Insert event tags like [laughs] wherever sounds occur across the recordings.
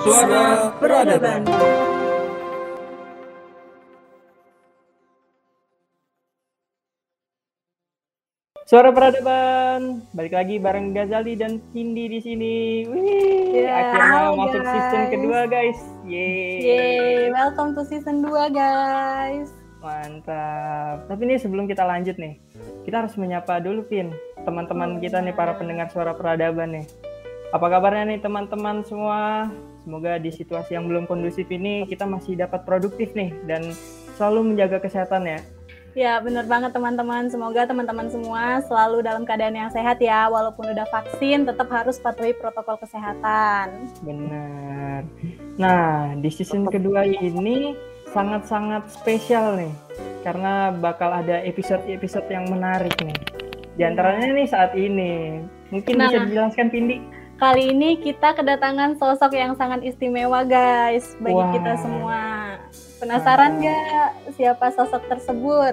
Suara Peradaban. Suara Peradaban, balik lagi bareng Gazali dan Kindi di sini. Wih, Ya, akhirnya halo, masuk guys. season kedua guys. Yeay. Yeay, welcome to season 2 guys. Mantap. Tapi nih sebelum kita lanjut nih, kita harus menyapa dulu Pin, teman-teman kita nih para pendengar Suara Peradaban nih. Apa kabarnya nih teman-teman semua? Semoga di situasi yang belum kondusif ini kita masih dapat produktif nih dan selalu menjaga kesehatan ya. Ya bener banget teman-teman, semoga teman-teman semua selalu dalam keadaan yang sehat ya. Walaupun udah vaksin, tetap harus patuhi protokol kesehatan. Benar. Nah, di season kedua ini sangat-sangat spesial nih. Karena bakal ada episode-episode yang menarik nih. Di antaranya nih saat ini. Mungkin Nah. bisa dijelaskan Pindi? Kali ini kita kedatangan sosok yang sangat istimewa guys bagi Wah. kita semua. Penasaran nggak siapa sosok tersebut?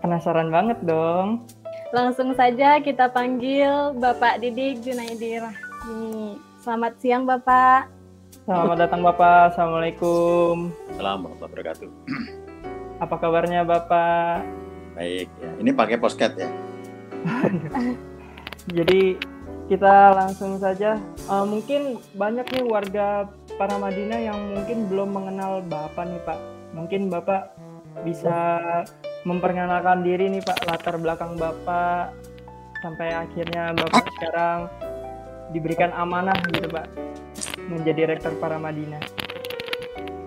Penasaran banget dong. Langsung saja kita panggil Bapak Didik Junaidi Rahmi. Selamat siang Bapak. Selamat datang Bapak. Assalamualaikum. Assalamualaikum warahmatullahi wabarakatuh. [clears throat] Apa kabarnya Bapak? Baik, ya. ini pakai posket ya. [laughs] Jadi kita langsung saja. Eh, mungkin banyak nih warga para Madinah yang mungkin belum mengenal Bapak nih Pak. Mungkin Bapak bisa memperkenalkan diri nih Pak, latar belakang Bapak sampai akhirnya Bapak sekarang diberikan amanah gitu Pak menjadi rektor para Madinah.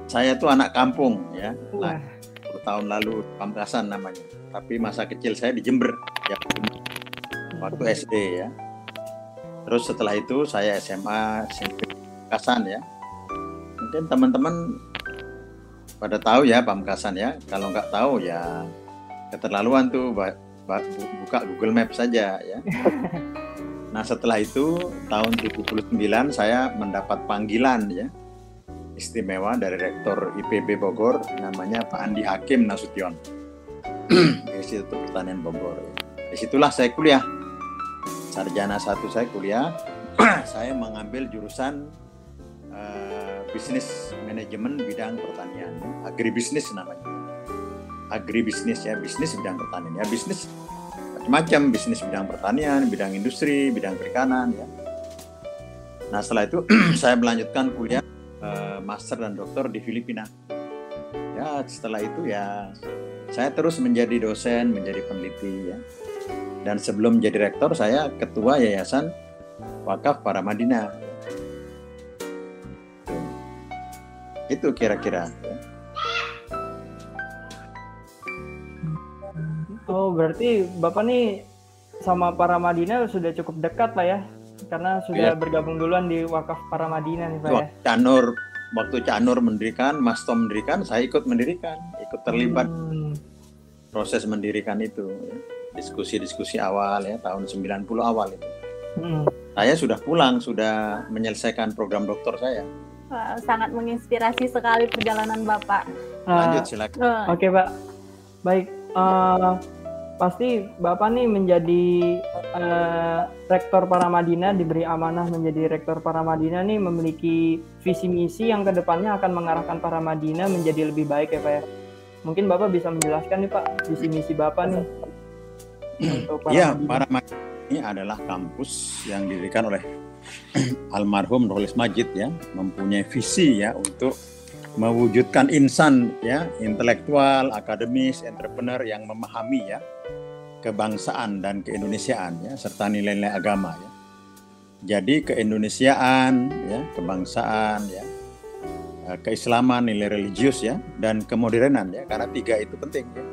Saya tuh anak kampung ya. 10 tahun lalu Pamekasan namanya. Tapi masa kecil saya di Jember ya. Waktu SD ya. Terus setelah itu saya SMA SMP Pamekasan ya. Mungkin teman-teman pada tahu ya Pamekasan ya. Kalau nggak tahu ya keterlaluan tuh buka Google Map saja ya. [laughs] Nah setelah itu tahun 79 saya mendapat panggilan ya istimewa dari Rektor IPB Bogor namanya Pak Andi Hakim Nasution [clears throat] Institut Pertanian Bogor. Di situlah saya kuliah sarjana satu saya kuliah. [clears throat] saya mengambil jurusan eh, bisnis manajemen bidang pertanian, agribisnis namanya. Agribisnis ya, bisnis bidang pertanian ya, bisnis macam-macam, bisnis bidang pertanian, bidang industri, bidang perikanan ya. Nah setelah itu [clears throat] saya melanjutkan kuliah eh, master dan doktor di Filipina. Ya setelah itu ya saya terus menjadi dosen, menjadi peneliti ya. Dan sebelum menjadi rektor saya ketua Yayasan Wakaf Para Madinah. Itu kira-kira. ya. Oh, berarti Bapak nih sama para Madinah sudah cukup dekat lah ya. Karena sudah Iya. bergabung duluan di wakaf para Madinah nih Pak ya. Canur, waktu Canur mendirikan, Mas Tom mendirikan, saya ikut mendirikan, ikut terlibat Hmm. proses mendirikan itu. Diskusi-diskusi awal ya, tahun 90 awal itu. Hmm. Saya sudah pulang, sudah menyelesaikan program doktor saya. Sangat menginspirasi sekali perjalanan Bapak. Lanjut silakan. Eh, Oke Pak, baik. Eh, pasti Bapak nih menjadi eh, rektor para Madinah, diberi amanah menjadi rektor para Madinah nih memiliki visi misi yang ke depannya akan mengarahkan para Madinah menjadi lebih baik ya Pak ya. Mungkin Bapak bisa menjelaskan nih Pak visi misi Bapak nih. Untuk para Ya, para ini adalah kampus yang didirikan oleh [clears throat] almarhum Rohlis Majid ya, mempunyai visi ya untuk mewujudkan insan ya, intelektual, akademis, entrepreneur yang memahami ya kebangsaan dan keindonesiaan ya serta nilai-nilai agama ya. Jadi keindonesiaan ya, kebangsaan ya, eh, keislaman, nilai religius ya, dan kemodernan ya, karena tiga itu penting ya.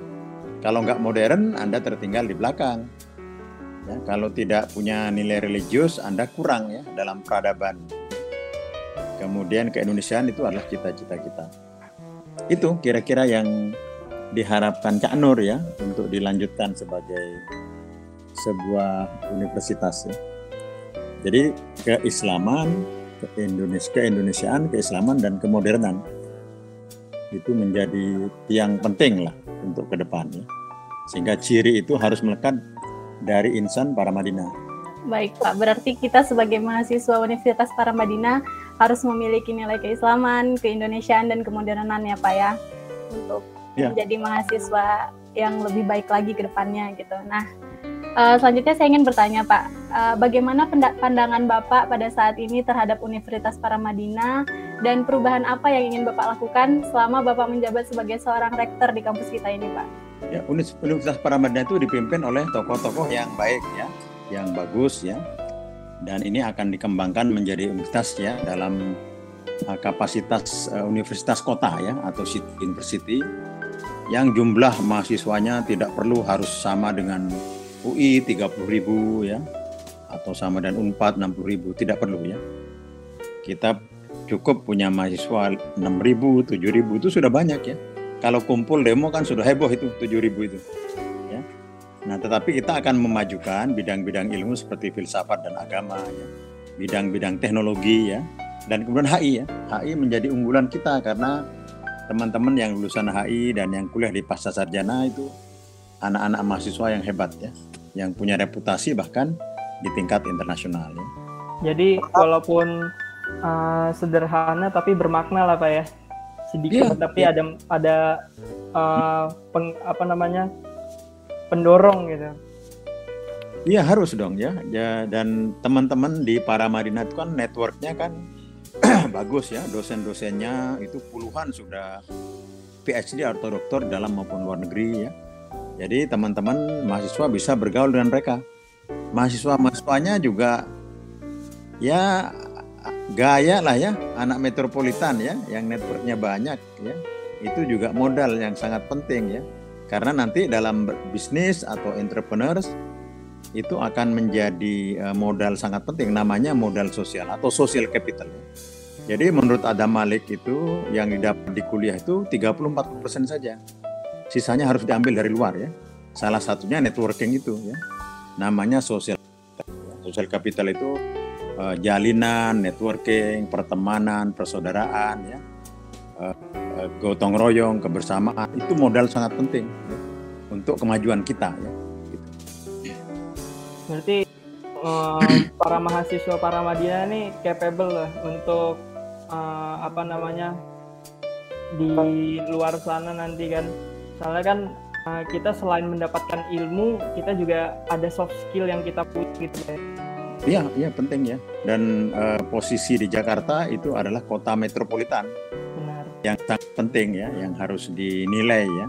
Kalau nggak modern, Anda tertinggal di belakang. Ya, kalau tidak punya nilai religius, Anda kurang ya dalam peradaban. Kemudian keindonesiaan itu adalah cita-cita kita. Itu kira-kira yang diharapkan Cak Nur ya untuk dilanjutkan sebagai sebuah universitas ya. Jadi keislaman, keindones keindonesiaan, keislaman dan kemodernan itu menjadi tiang penting lah untuk ke depan ya. Sehingga ciri itu harus melekat dari insan para Madinah. Baik Pak, berarti kita sebagai mahasiswa Universitas Paramadina harus memiliki nilai keislaman, keindonesiaan dan kemodernan ya Pak ya untuk Ya. menjadi mahasiswa yang lebih baik lagi ke depannya gitu. Nah, eh, selanjutnya saya ingin bertanya Pak, eh, bagaimana pandangan Bapak pada saat ini terhadap Universitas Paramadina dan perubahan apa yang ingin Bapak lakukan selama Bapak menjabat sebagai seorang rektor di kampus kita ini Pak? Ya, Universitas Paramadina itu dipimpin oleh tokoh-tokoh yang baik ya, yang bagus ya. Dan ini akan dikembangkan menjadi universitas ya dalam uh, kapasitas uh, universitas kota ya atau city university yang jumlah mahasiswanya tidak perlu harus sama dengan UI 30.000 ya. Atau sama dengan Unpad 60.000 tidak perlu ya. Kita cukup punya mahasiswa 6.000, 7.000 itu sudah banyak ya. Kalau kumpul demo kan sudah heboh itu 7000 itu ya. Nah tetapi kita akan memajukan bidang-bidang ilmu seperti filsafat dan agama ya. Bidang-bidang teknologi ya. Dan kemudian HI ya. HI menjadi unggulan kita karena teman-teman yang lulusan HI dan yang kuliah di pasca sarjana itu anak-anak mahasiswa yang hebat ya yang punya reputasi bahkan di tingkat internasional ya. Jadi walaupun uh, sederhana tapi bermakna lah Pak ya. Sedikit Iya, tapi iya. ada ada uh, peng- apa namanya? pendorong gitu. Iya harus dong ya. ya dan teman-teman di Paramadina itu kan networknya kan [clears throat] bagus ya. Dosen-dosennya itu puluhan sudah PhD atau doktor dalam maupun luar negeri ya. Jadi teman-teman mahasiswa bisa bergaul dengan mereka. Mahasiswa-mahasiswanya juga ya gaya lah ya anak metropolitan ya yang networknya banyak ya. Itu juga modal yang sangat penting ya. Karena nanti dalam bisnis atau entrepreneurs itu akan menjadi eh, modal sangat penting namanya modal sosial atau social capital. Jadi menurut Adam Malik itu yang didapat di kuliah itu 30-40% saja. Sisanya harus diambil dari luar ya. Salah satunya networking itu ya. Namanya social capital. Social capital itu eh, jalinan, networking, pertemanan, persaudaraan ya. Eh, eh, gotong royong, kebersamaan itu modal sangat penting ya, untuk kemajuan kita ya. Berarti uh, para mahasiswa para Madinah ini capable lah untuk uh, apa namanya di luar sana nanti kan. Soalnya kan uh, kita selain mendapatkan ilmu, kita juga ada soft skill yang kita punya gitu ya. Iya, iya penting ya. Dan eh, posisi di Jakarta itu adalah kota metropolitan Benar. yang sangat penting ya, yang harus dinilai ya.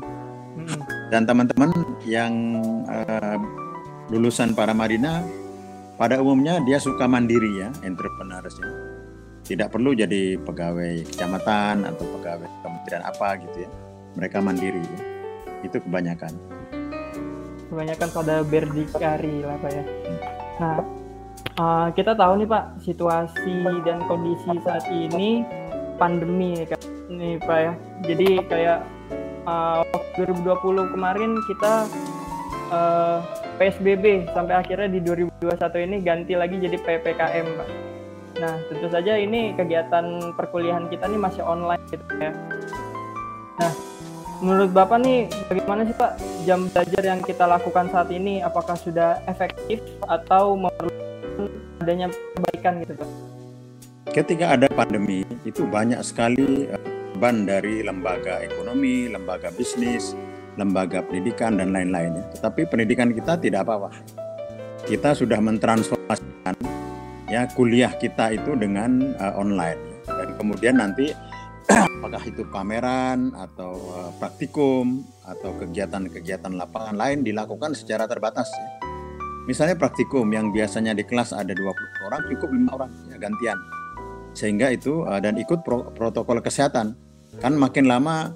Mm-mm. Dan teman-teman yang eh, lulusan Paramadina pada umumnya dia suka mandiri ya, entrepreneurs ya. Tidak perlu jadi pegawai kecamatan atau pegawai kementerian apa gitu ya. Mereka mandiri ya. Itu kebanyakan. kebanyakan pada berdikari lah pak ya. Nah uh, kita tahu nih pak situasi dan kondisi saat ini pandemi nih pak ya. Jadi kayak uh, 2020 kemarin kita uh, PSBB sampai akhirnya di 2021 ini ganti lagi jadi PPKM pak. Nah tentu saja ini kegiatan perkuliahan kita nih masih online gitu ya. Nah menurut Bapak nih bagaimana sih Pak jam belajar yang kita lakukan saat ini apakah sudah efektif atau memerlukan adanya perbaikan gitu Pak? Ketika ada pandemi itu banyak sekali eh, beban dari lembaga ekonomi, lembaga bisnis, lembaga pendidikan dan lain-lain. ya. Tetapi pendidikan kita tidak apa-apa. Kita sudah mentransformasikan ya kuliah kita itu dengan eh, online dan kemudian nanti apakah itu pameran atau eh, praktikum atau kegiatan-kegiatan lapangan lain dilakukan secara terbatas ya. Misalnya praktikum yang biasanya di kelas ada 20 orang cukup lima orang ya gantian. Sehingga itu uh, dan ikut pro- protokol kesehatan. Kan makin lama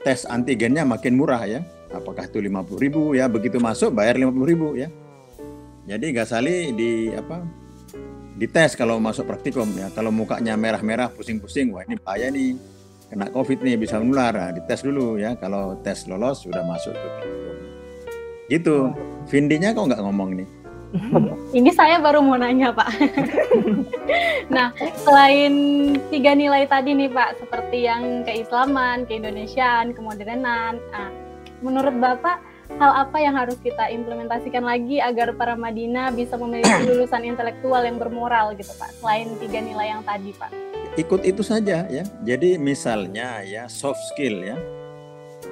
tes antigennya makin murah ya. Apakah itu 50.000 ya begitu masuk bayar 50.000 ya. Jadi Gasali di apa dites kalau masuk praktikum ya. Kalau mukanya merah-merah pusing-pusing wah ini bahaya nih. Kena covid nih bisa menular. Nah, dites dulu ya. Kalau tes lolos sudah masuk ke praktikum. Gitu. Vindinya kok nggak ngomong nih? [laughs] Ini saya baru mau nanya Pak. [laughs] nah, selain tiga nilai tadi nih Pak, seperti yang keislaman, keindonesiaan, kemodernan, nah, menurut Bapak hal apa yang harus kita implementasikan lagi agar para Madinah bisa memiliki [clears throat] lulusan intelektual yang bermoral gitu Pak, selain tiga nilai yang tadi Pak? ikut itu saja ya. Jadi misalnya ya soft skill ya.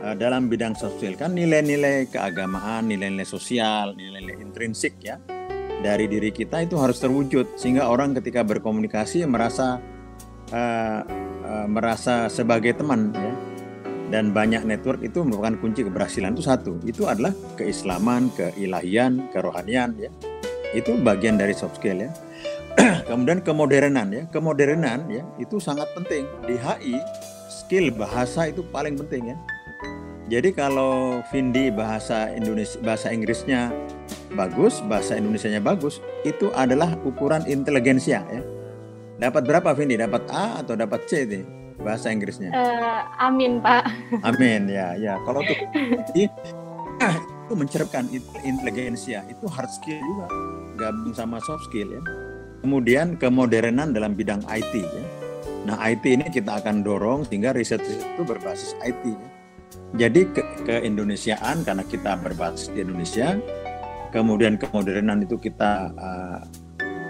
Eh, dalam bidang soft skill kan nilai-nilai keagamaan, nilai-nilai sosial, nilai-nilai intrinsik ya dari diri kita itu harus terwujud sehingga orang ketika berkomunikasi merasa uh, uh, merasa sebagai teman ya dan banyak network itu merupakan kunci keberhasilan itu satu. Itu adalah keislaman keilahian kerohanian ya. Itu bagian dari soft skill ya. [clears throat] Kemudian kemodernan ya. Kemodernan ya itu sangat penting. Di HI skill bahasa itu paling penting ya. Jadi kalau Vindi bahasa Indonesia bahasa Inggrisnya bagus, bahasa Indonesianya bagus, itu adalah ukuran inteligensia ya. Dapat berapa Vindi? Dapat A atau dapat C ini bahasa Inggrisnya? Uh, amin Pak. Amin ya ya. Kalau untuk [laughs] itu mencerapkan inteligensia itu hard skill juga gabung sama soft skill ya. Kemudian kemodernan dalam bidang IT ya. Nah IT ini kita akan dorong sehingga riset itu berbasis IT ya. Jadi ke, ke Indonesiaan karena kita berbasis di Indonesia, kemudian kemodernan itu kita uh,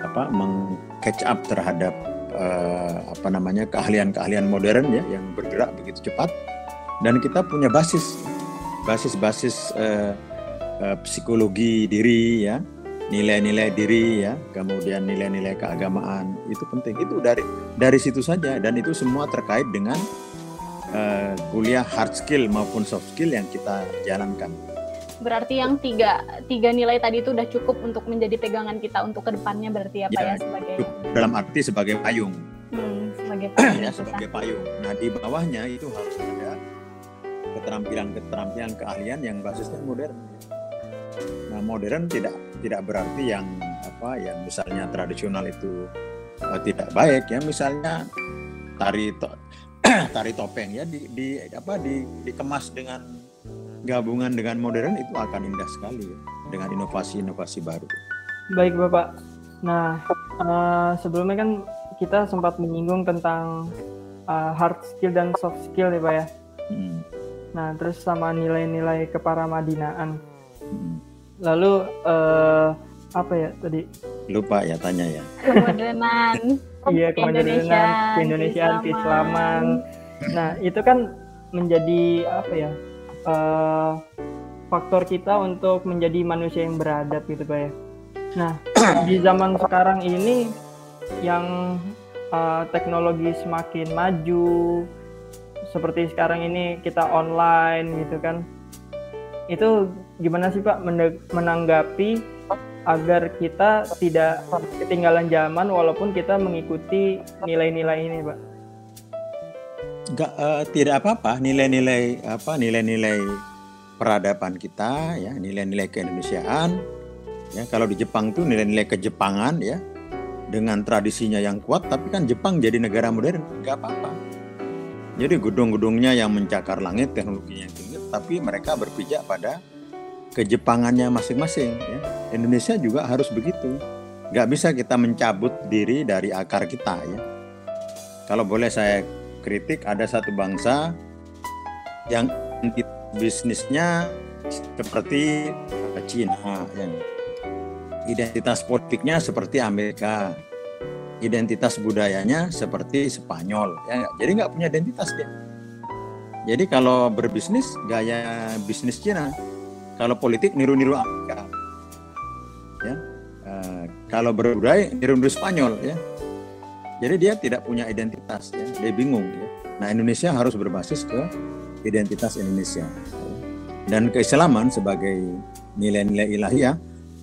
apa meng catch up terhadap uh, apa namanya keahlian-keahlian modern ya yang bergerak begitu cepat. Dan kita punya basis basis-basis uh, uh, psikologi diri ya nilai-nilai diri ya kemudian nilai-nilai keagamaan itu penting. Itu dari dari situ saja dan itu semua terkait dengan uh, kuliah hard skill maupun soft skill yang kita jalankan Berarti yang tiga, tiga nilai tadi itu udah cukup untuk menjadi pegangan kita untuk ke depannya berarti ya Pak ya, ya sebagai dalam arti sebagai payung. Hmm, sebagai payung. ya sebagai payung. Nah di bawahnya itu harus ada keterampilan-keterampilan keahlian yang basisnya modern. Nah modern tidak tidak berarti yang apa yang misalnya tradisional itu uh, tidak baik ya misalnya tari to [clears throat] tari topeng ya di, di apa di dikemas dengan gabungan dengan modern itu akan indah sekali ya, dengan inovasi-inovasi baru. Baik Bapak. Nah, uh, sebelumnya kan kita sempat menyinggung tentang uh, hard skill dan soft skill ya Pak ya. Hmm. Nah, terus sama nilai-nilai keparamadinaan. Hmm. Lalu uh, apa ya tadi? Lupa ya tanya ya. Kemodernan. [laughs] iya, kemodernan, keindonesiaan, keislaman. Nah, itu kan menjadi apa ya? Uh, faktor kita untuk menjadi manusia yang beradab gitu pak ya. Nah [coughs] di zaman sekarang ini yang uh, teknologi semakin maju seperti sekarang ini kita online gitu kan itu gimana sih pak menanggapi agar kita tidak ketinggalan zaman walaupun kita mengikuti nilai-nilai ini pak Enggak, uh, tidak apa-apa. Nilai-nilai apa nilai-nilai peradaban kita ya nilai-nilai keindonesiaan ya. Kalau di Jepang tuh nilai-nilai kejepangan ya. Dengan tradisinya yang kuat tapi kan Jepang jadi negara modern nggak apa-apa. Jadi gedung-gedungnya yang mencakar langit teknologinya yang tinggi tapi mereka berpijak pada kejepangannya masing-masing ya. Indonesia juga harus begitu. Nggak bisa kita mencabut diri dari akar kita ya. Kalau boleh saya kritik ada satu bangsa yang bisnisnya seperti Cina yang identitas politiknya seperti Amerika. Identitas budayanya seperti Spanyol ya jadi nggak punya identitas dia. Jadi kalau berbisnis gaya bisnis Cina kalau politik niru-niru Amerika. Ya. Uh, kalau berbudaya niru-niru Spanyol ya jadi dia tidak punya identitas, ya. dia bingung. Ya. Nah Indonesia harus berbasis ke identitas Indonesia dan keislaman sebagai nilai-nilai ilahiyah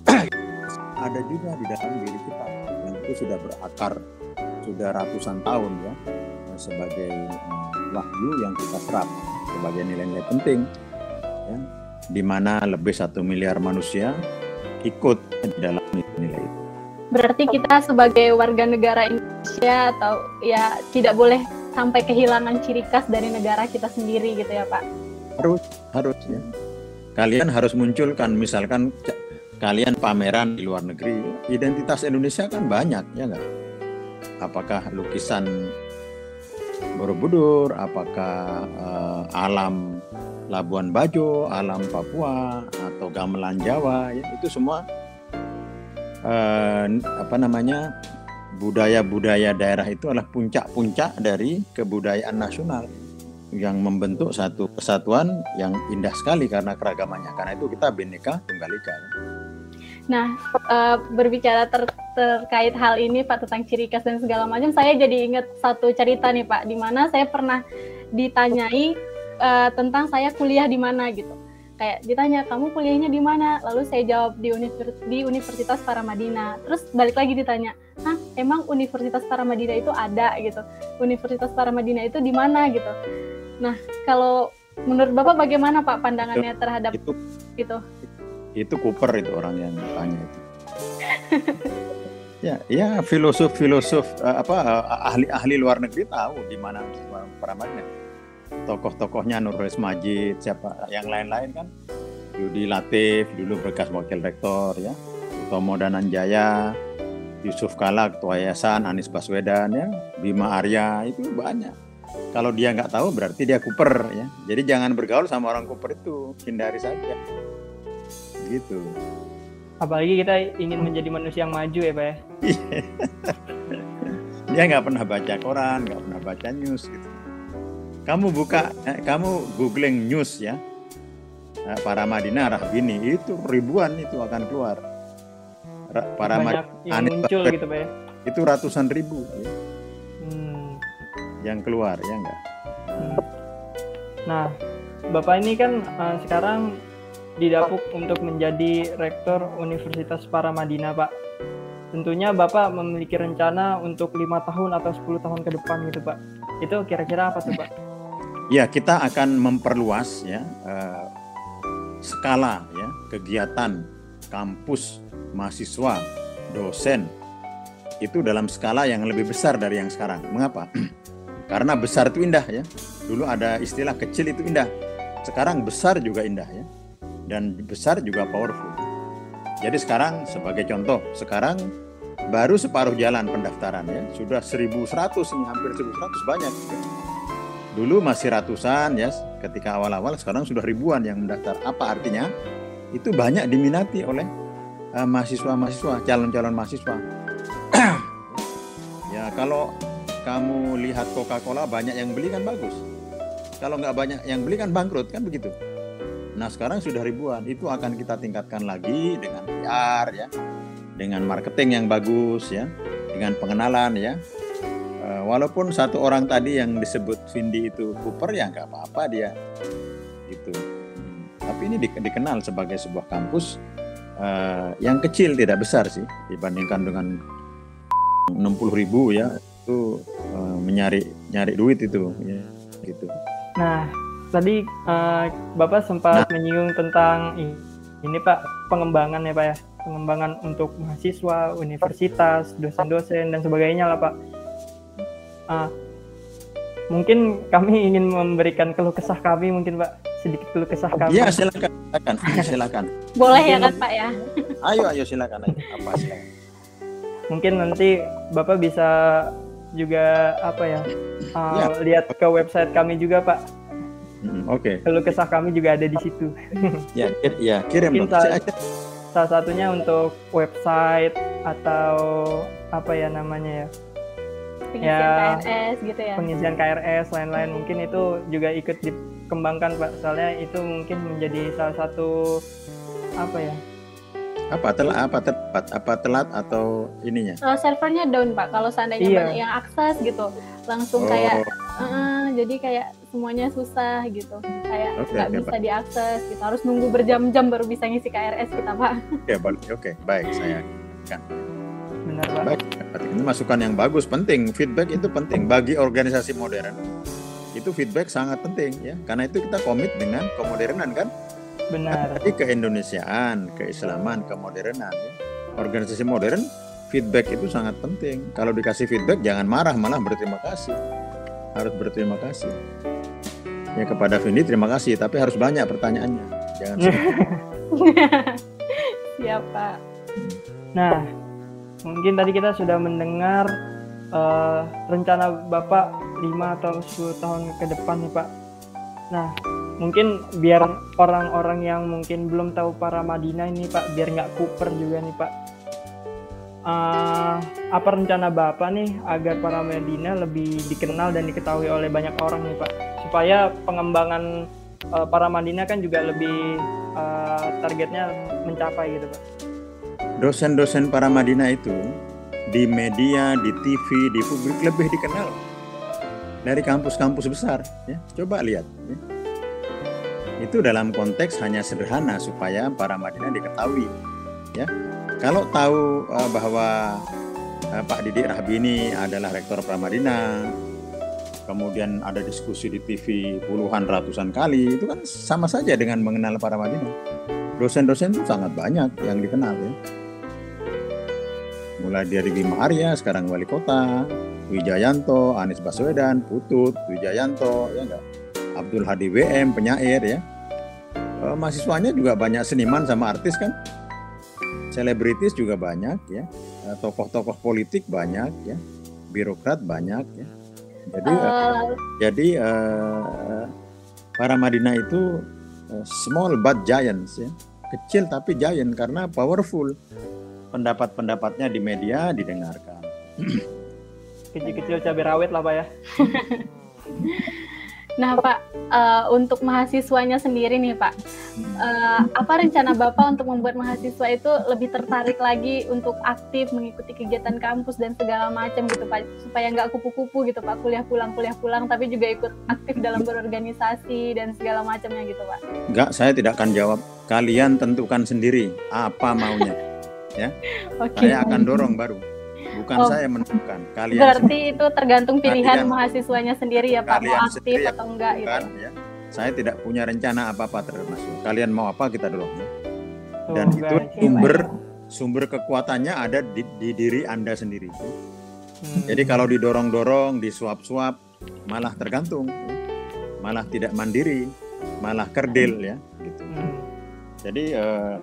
[clears throat] ada juga di dalam diri kita yang itu sudah berakar sudah ratusan tahun ya sebagai eh, wahyu yang kita serap sebagai nilai-nilai penting ya, di mana lebih satu miliar manusia ikut dalam. Berarti kita sebagai warga negara Indonesia atau ya tidak boleh sampai kehilangan ciri khas dari negara kita sendiri gitu ya Pak? Harus, harus ya. Kalian harus munculkan misalkan kalian pameran di luar negeri, identitas Indonesia kan banyak ya nggak? Apakah lukisan Borobudur, apakah uh, alam Labuan Bajo, alam Papua atau gamelan Jawa ya itu semua uh, apa namanya budaya-budaya daerah itu adalah puncak-puncak dari kebudayaan nasional yang membentuk satu kesatuan yang indah sekali karena keragamannya. Karena itu kita bineka tunggal ika. Nah, uh, berbicara ter terkait hal ini Pak tentang ciri khas dan segala macam, saya jadi ingat satu cerita nih Pak, di mana saya pernah ditanyai uh, tentang saya kuliah di mana gitu. Kayak ditanya kamu kuliahnya di mana, lalu saya jawab di, univers di Universitas Paramadina. Terus balik lagi ditanya, ah emang Universitas Paramadina itu ada gitu? Universitas Paramadina itu di mana gitu? Nah, kalau menurut Bapak bagaimana Pak pandangannya terhadap itu? Itu, itu Cooper itu orang yang tanya itu. ya, ya filosof-filosof uh, apa ahli-ahli luar negeri tahu di mana Paramadina. Tokoh-tokohnya Nurholis Majid, siapa yang lain-lain kan Yudi Latif dulu bekas wakil rektor ya, Tomo Dananjaya, Yusuf Kala ketua yayasan, Anies Baswedan ya, Bima Arya itu banyak. Kalau dia nggak tahu berarti dia kuper ya. Jadi jangan bergaul sama orang kuper itu, hindari saja. Gitu. Apalagi kita ingin menjadi manusia yang maju ya, Pak ya. [laughs] dia nggak pernah baca koran, nggak pernah baca news gitu. Kamu buka, eh, kamu googling news ya, eh, para Madinah Rahbini itu ribuan itu akan keluar. Para Banyak yang muncul gitu, Pak ya. Itu ratusan ribu. Ya yang keluar ya enggak hmm. nah bapak ini kan uh, sekarang didapuk untuk menjadi rektor Universitas Paramadina pak tentunya bapak memiliki rencana untuk lima tahun atau 10 tahun ke depan gitu pak itu kira-kira apa tuh pak ya kita akan memperluas ya uh, skala ya kegiatan kampus mahasiswa dosen itu dalam skala yang lebih besar dari yang sekarang. Mengapa? [clears throat] Karena besar itu indah ya. Dulu ada istilah kecil itu indah. Sekarang besar juga indah ya. Dan besar juga powerful. Jadi sekarang sebagai contoh, sekarang baru separuh jalan pendaftaran ya. Sudah 1100 ini hampir 1100 banyak. Dulu masih ratusan ya ketika awal-awal sekarang sudah ribuan yang mendaftar. Apa artinya? Itu banyak diminati oleh uh, mahasiswa-mahasiswa, calon-calon mahasiswa. [clears throat] ya kalau kamu lihat Coca-Cola banyak yang beli kan bagus. Kalau nggak banyak yang beli kan bangkrut kan begitu. Nah sekarang sudah ribuan itu akan kita tingkatkan lagi dengan PR ya, dengan marketing yang bagus ya, dengan pengenalan ya. Walaupun satu orang tadi yang disebut Vindi itu Cooper ya nggak apa-apa dia gitu. Hmm. Tapi ini dikenal sebagai sebuah kampus uh, yang kecil tidak besar sih dibandingkan dengan 60 ribu ya itu uh, menyari nyari duit itu ya gitu. Nah, tadi uh, Bapak sempat nah. menyinggung tentang ini Pak pengembangan ya Pak ya, pengembangan untuk mahasiswa, universitas, dosen-dosen dan sebagainya lah Pak. Uh, mungkin kami ingin memberikan keluh kesah kami mungkin Pak sedikit keluh kesah kami. Iya silakan, silakan, silakan. Boleh ya kan Pak ya. Ayo ayo silakan ayo. Apa silakan. Mungkin nanti Bapak bisa juga apa ya, uh, ya. lihat ke website kami juga pak. Hmm, Oke. Okay. Kalau kesah kami juga ada di situ. ya, ya kirim Mungkin salah, salah satunya untuk website atau apa ya namanya ya? Pengisian ya, KRS gitu ya. Pengisian KRS lain-lain mungkin itu juga ikut dikembangkan pak. Soalnya itu mungkin menjadi salah satu apa ya apa telat apa tepat apa telat atau ininya uh, servernya down pak kalau seandainya iya. banyak yang akses gitu langsung oh. kayak uh, jadi kayak semuanya susah gitu kayak nggak okay, bisa pak. diakses kita harus nunggu berjam-jam baru bisa ngisi KRS kita pak oke okay, oke okay, baik saya kan benar baik ini masukan yang bagus penting feedback itu penting bagi organisasi modern itu feedback sangat penting ya karena itu kita komit dengan kemodernan kan Benar. Tapi keindonesiaan, keislaman, kemodernan, ya. organisasi modern, feedback itu sangat penting. Kalau dikasih feedback jangan marah, malah berterima kasih. Harus berterima kasih. Ya kepada Vindi terima kasih, tapi harus banyak pertanyaannya. Jangan [laughs] Siapa? Nah, mungkin tadi kita sudah mendengar uh, rencana Bapak 5 atau 10 tahun ke depan nih Pak. Nah, mungkin biar orang-orang yang mungkin belum tahu para Madinah ini Pak biar nggak kuper juga nih Pak eh, apa rencana Bapak nih agar para Medina lebih dikenal dan diketahui oleh banyak orang nih Pak? Supaya pengembangan eh, para Madinah kan juga lebih eh, targetnya mencapai gitu Pak. Dosen-dosen para Madinah itu di media, di TV, di publik lebih dikenal dari kampus-kampus besar. Ya, coba lihat. ya. Itu dalam konteks hanya sederhana supaya para Madinah diketahui. Ya, kalau tahu eh, bahwa eh, Pak Didik Rahbini adalah rektor Pramadina, kemudian ada diskusi di TV puluhan ratusan kali, itu kan sama saja dengan mengenal para Madinah. Dosen-dosen itu sangat banyak yang dikenal ya. Mulai dari Bima Arya, sekarang wali kota, Wijayanto, Anies Baswedan, Putut, Wijayanto, ya enggak? Abdul Hadi WM, penyair ya. Eh, mahasiswanya juga banyak seniman sama artis kan. Selebritis juga banyak ya. Eh, Tokoh-tokoh politik banyak ya. Birokrat banyak ya. Jadi eh, Eh, jadi eh, para Madinah itu eh, small but giants ya. Kecil tapi giant karena powerful. Pendapat-pendapatnya di media didengarkan. [clears throat] Kecil-kecil cabai rawit lah Pak ya. [laughs] Nah, Pak, eh, untuk mahasiswanya sendiri nih, Pak, eh, apa rencana Bapak untuk membuat mahasiswa itu lebih tertarik lagi untuk aktif mengikuti kegiatan kampus dan segala macam gitu, Pak, supaya nggak kupu-kupu gitu, Pak, kuliah pulang, kuliah pulang, tapi juga ikut aktif dalam berorganisasi dan segala macamnya gitu, Pak. Enggak, saya tidak akan jawab. Kalian tentukan sendiri apa maunya. [laughs] Oke. Saya akan dorong baru. Bukan Oh. saya menentukan. Kalian Berarti itu tergantung pilihan Kalian- mahasiswanya sendiri ya, Pak, mau aktif sendiri atau enggak gitu. ya. Saya tidak punya rencana apa-apa terhadap mahasiswa. Kalian mau apa kita dorong. ya. Dan itu guys. sumber sumber kekuatannya ada di, di diri Anda sendiri. Hmm. Jadi kalau didorong-dorong, disuap-suap, malah tergantung, ya. malah tidak mandiri, malah kerdil ya. Gitu. Hmm. Jadi eh,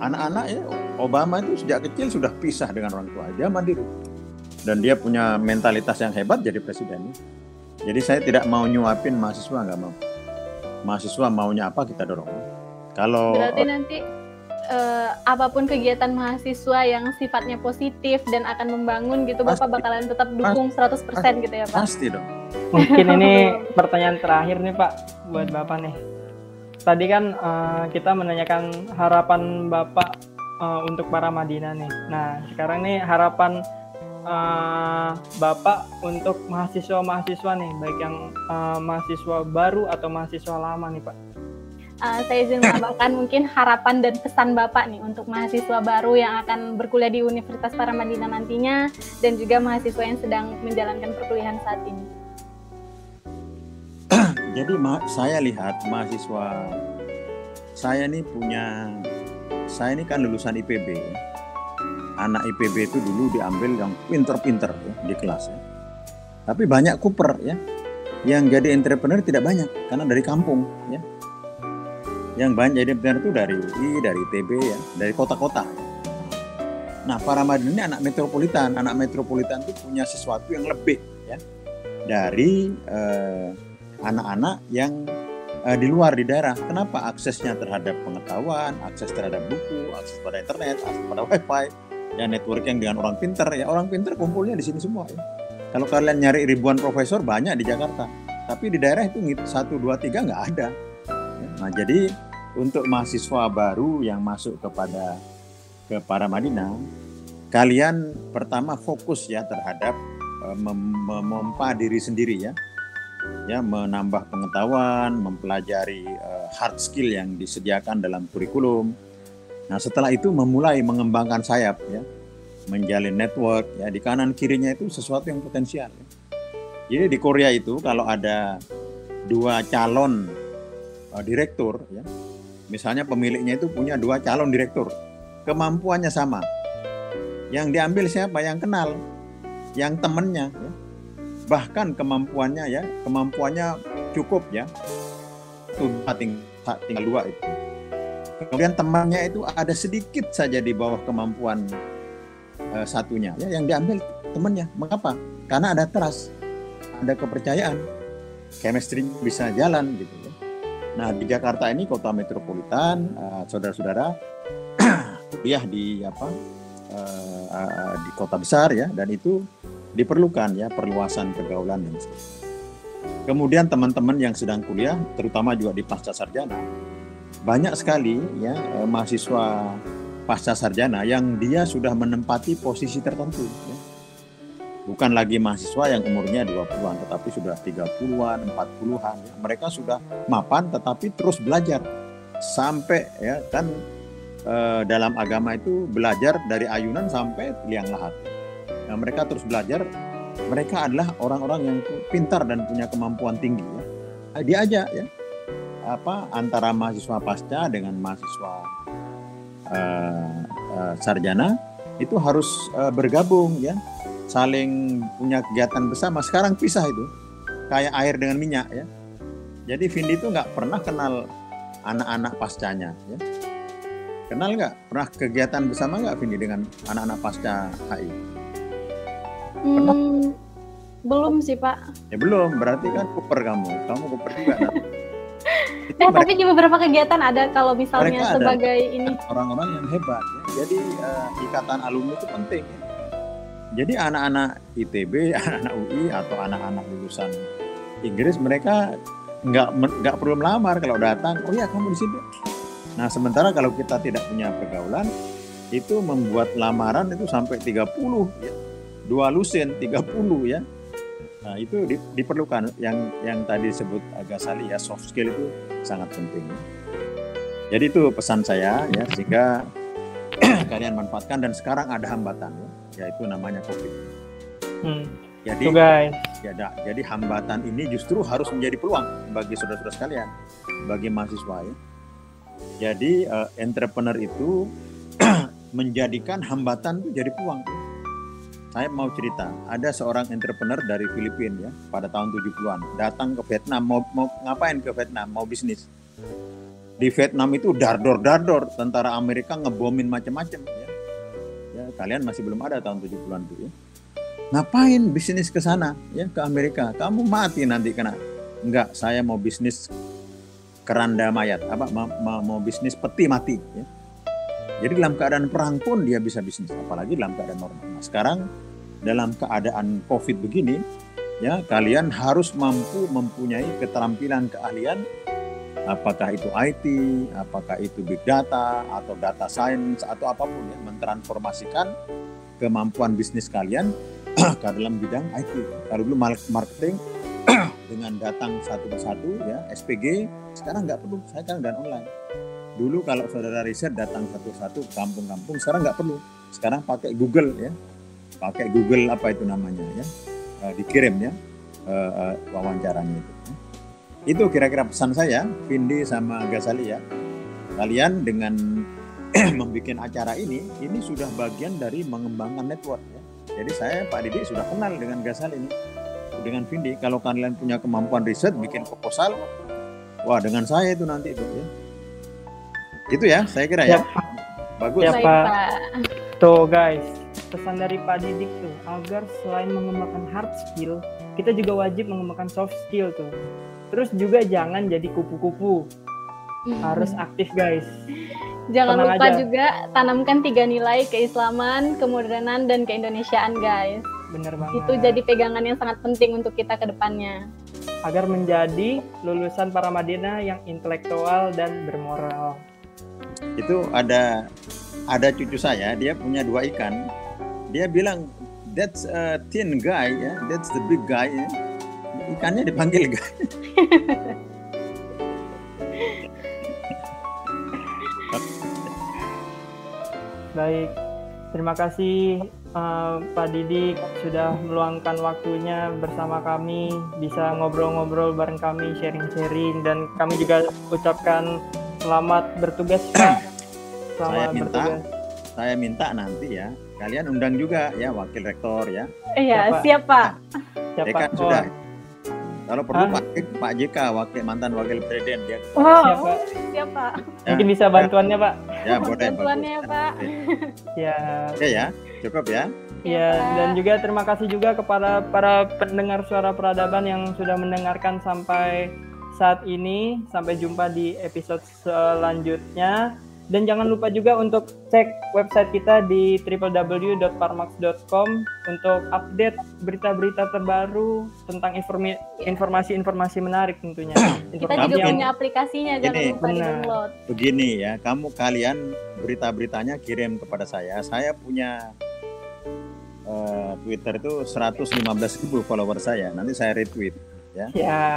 anak-anak ya Obama itu sejak kecil sudah pisah dengan orang tua, dia mandiri dan dia punya mentalitas yang hebat jadi presiden. Jadi saya tidak mau nyuapin mahasiswa nggak mau. Mahasiswa maunya apa kita dorong. Kalau Berarti nanti eh, apa pun kegiatan mahasiswa yang sifatnya positif dan akan membangun gitu, Pasti. Bapak bakalan tetap dukung 100% gitu ya, Pak. pasti dong. Mungkin [laughs] ini pertanyaan terakhir nih Pak buat Bapak nih. Tadi kan eh, kita menanyakan harapan Bapak eh, untuk para Madinah nih. Nah, sekarang nih harapan eh, Bapak untuk mahasiswa-mahasiswa nih, baik yang eh, mahasiswa baru atau mahasiswa lama nih Pak. Eh, saya izin menambahkan mungkin harapan dan pesan Bapak nih untuk mahasiswa baru yang akan berkuliah di Universitas Paramadina nantinya dan juga mahasiswa yang sedang menjalankan perkuliahan saat ini. Jadi saya lihat mahasiswa saya ini punya saya ini kan lulusan IPB. Anak IPB itu dulu diambil yang pinter-pinter ya, di kelas ya. Tapi banyak kuper ya. Yang jadi entrepreneur tidak banyak karena dari kampung ya. Yang banyak jadi entrepreneur itu dari UI, dari ITB ya, dari kota-kota. Nah, para Madinah ini anak metropolitan. Anak metropolitan itu punya sesuatu yang lebih ya dari eh, anak-anak yang eh, di luar di daerah. Kenapa aksesnya terhadap pengetahuan, akses terhadap buku, akses pada internet, akses pada wifi, dan networking dengan orang pinter ya orang pinter kumpulnya di sini semua ya. Kalau kalian nyari ribuan profesor banyak di Jakarta, tapi di daerah itu satu dua tiga nggak ada. Ya, Nah jadi untuk mahasiswa baru yang masuk kepada ke para Madinah, kalian pertama fokus ya terhadap mem- memompa diri sendiri ya ya menambah pengetahuan, mempelajari eh, hard skill yang disediakan dalam kurikulum. Nah, setelah itu memulai mengembangkan sayap ya, menjalin network ya di kanan kirinya itu sesuatu yang potensial. ya. Jadi di Korea itu kalau ada dua calon eh, direktur ya, misalnya pemiliknya itu punya dua calon direktur, kemampuannya sama. Yang diambil siapa? Yang kenal, yang temennya. Ya bahkan kemampuannya ya kemampuannya cukup ya. Itu tinggal, tinggal dua itu. Kemudian temannya itu ada sedikit saja di bawah kemampuan eh, satunya ya yang diambil temannya. Mengapa? Karena ada trust ada kepercayaan. Chemistry bisa jalan gitu ya. Nah di Jakarta ini kota metropolitan eh, saudara-saudara [clears throat] kuliah di apa eh, di kota besar ya dan itu diperlukan ya perluasan pergaulan dan sebagainya. Kemudian teman-teman yang sedang kuliah, terutama juga di pasca sarjana, banyak sekali ya eh, mahasiswa pasca sarjana yang dia sudah menempati posisi tertentu. Ya. Bukan lagi mahasiswa yang umurnya 20-an, tetapi sudah 30-an, 40-an. Ya. Mereka sudah mapan tetapi terus belajar sampai ya kan eh, dalam agama itu belajar dari ayunan sampai liang lahat. Nah, mereka terus belajar. Mereka adalah orang-orang yang pintar dan punya kemampuan tinggi ya. Dia aja ya. Apa antara mahasiswa pasca dengan mahasiswa uh, uh, sarjana itu harus uh, bergabung ya. Saling punya kegiatan bersama. Sekarang pisah itu kayak air dengan minyak ya. Jadi Vindi itu nggak pernah kenal anak-anak pascanya ya. Kenal nggak? Pernah kegiatan bersama nggak Vindi dengan anak-anak pasca HI Hmm, belum sih Pak. Ya belum, berarti kan kuper kamu. Kamu kuper juga. [laughs] Nah. eh tapi di beberapa kegiatan ada kalau misalnya Mereka sebagai ada. ini. orang-orang yang hebat. Ya. Jadi uh, ikatan alumni itu penting. Ya. Jadi anak-anak ITB, [laughs] anak-anak UI atau anak-anak lulusan Inggris mereka nggak nggak perlu melamar kalau datang. Oh ya kamu di sini. Nah sementara kalau kita tidak punya pergaulan itu membuat lamaran itu sampai 30 ya dua lusin 30 ya. Nah itu di, diperlukan. Yang yang tadi disebut agak sali ya soft skill itu sangat penting. Jadi itu pesan saya ya sehingga [clears throat] kalian manfaatkan dan sekarang ada hambatan ya, yaitu namanya covid. Hmm. jadi Tuh guys, ya, da- jadi hambatan ini justru harus menjadi peluang bagi saudara-saudara sekalian bagi mahasiswa ya. Jadi eh, entrepreneur itu [clears throat] menjadikan hambatan itu jadi peluang saya mau cerita, ada seorang entrepreneur dari Filipina ya, pada tahun 70-an, datang ke Vietnam, mau, mau ngapain ke Vietnam, mau bisnis. Di Vietnam itu dardor dardor, tentara Amerika ngebomin macam-macam ya. ya. Kalian masih belum ada tahun 70-an itu ya. Ngapain bisnis ke sana ya ke Amerika? Kamu mati nanti kena. Enggak, saya mau bisnis keranda mayat, apa mau, mau bisnis peti mati ya. Jadi dalam keadaan perang pun dia bisa bisnis, apalagi dalam keadaan normal. Nah, sekarang dalam keadaan COVID begini, ya kalian harus mampu mempunyai keterampilan keahlian, apakah itu IT, apakah itu big data atau data science atau apa pun ya, mentransformasikan kemampuan bisnis kalian [clears throat] ke dalam bidang IT. Kalau dulu marketing [clears throat] dengan datang satu persatu ya SPG, sekarang nggak perlu, saya kan dan online dulu kalau saudara riset datang satu-satu kampung-kampung sekarang nggak perlu. Sekarang pakai Google ya. Pakai Google apa itu namanya ya. Uh, dikirim ya uh, uh, wawancaranya itu ya. itu kira-kira pesan saya Vindi sama Gasali ya. Kalian dengan [clears throat] membuat acara ini ini sudah bagian dari mengembangkan network ya. Jadi saya Pak Didi sudah kenal dengan Gasali ini dengan Vindi. Kalau kalian punya kemampuan riset bikin proposal wah dengan saya itu nanti itu ya itu ya saya kira ya, Ya. bagus Ya, Pak. Pak. tuh guys, pesan dari Pak Didik tuh agar selain mengembangkan hard skill, kita juga wajib mengembangkan soft skill tuh. Terus juga jangan jadi kupu-kupu, harus aktif guys. Jangan tenang lupa aja. juga tanamkan tiga nilai keislaman, kemodernan, dan keindonesiaan guys. Bener banget. Itu jadi pegangan yang sangat penting untuk kita ke depannya. agar menjadi lulusan para Madinah yang intelektual dan bermoral. Itu ada ada cucu saya dia punya dua ikan. Dia bilang that's a thin guy ya that's the big guy ya. ikannya dipanggil guy. [laughs] Baik, terima kasih eh, Pak Didik sudah meluangkan waktunya bersama kami, bisa ngobrol-ngobrol bareng kami, sharing-sharing, dan kami juga ucapkan selamat bertugas Pak. Selamat Saya minta. bertugas. saya minta nanti ya kalian undang juga ya wakil rektor ya Iya, Siapa? siap Pak. Siapa? ya kan Oh, sudah kalau perlu Ah. Pak Pak JK wakil mantan wakil presiden dia Wow, Siapa? siap Pak. ya, Mungkin bisa bantuannya Pak. ya boleh Bantuannya, bagus. Pak. Ya, Oke ya cukup ya ya, Pak. dan juga terima kasih juga kepada para pendengar suara peradaban yang sudah mendengarkan sampai saat ini. Sampai jumpa di episode selanjutnya. Dan jangan lupa juga untuk cek website kita di www.parmax.com untuk update berita-berita terbaru tentang informi- informasi-informasi menarik tentunya. Kita juga yang- punya aplikasinya, jangan Ini, lupa di benar. download. Begini ya, kamu kalian berita-beritanya kirim kepada saya. Saya punya eh, Twitter itu 115.000 follower saya. Nanti saya retweet. Ya,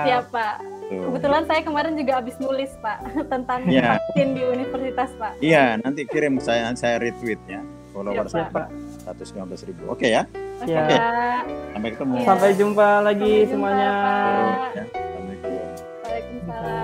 Siap Pak. Tuh. Kebetulan saya kemarin juga habis nulis Pak [laughs] tentang Iya. vaksin di universitas Pak. Iya, nanti kirim saya saya retweet ya. Follower Siap, saya Pak. 115.000. Oke ya. Oke Ya. Pak. Sampai ketemu. Iya. sampai jumpa lagi Sampai jumpa, semuanya. Pak. Ya, Assalamualaikum. Waalaikumsalam.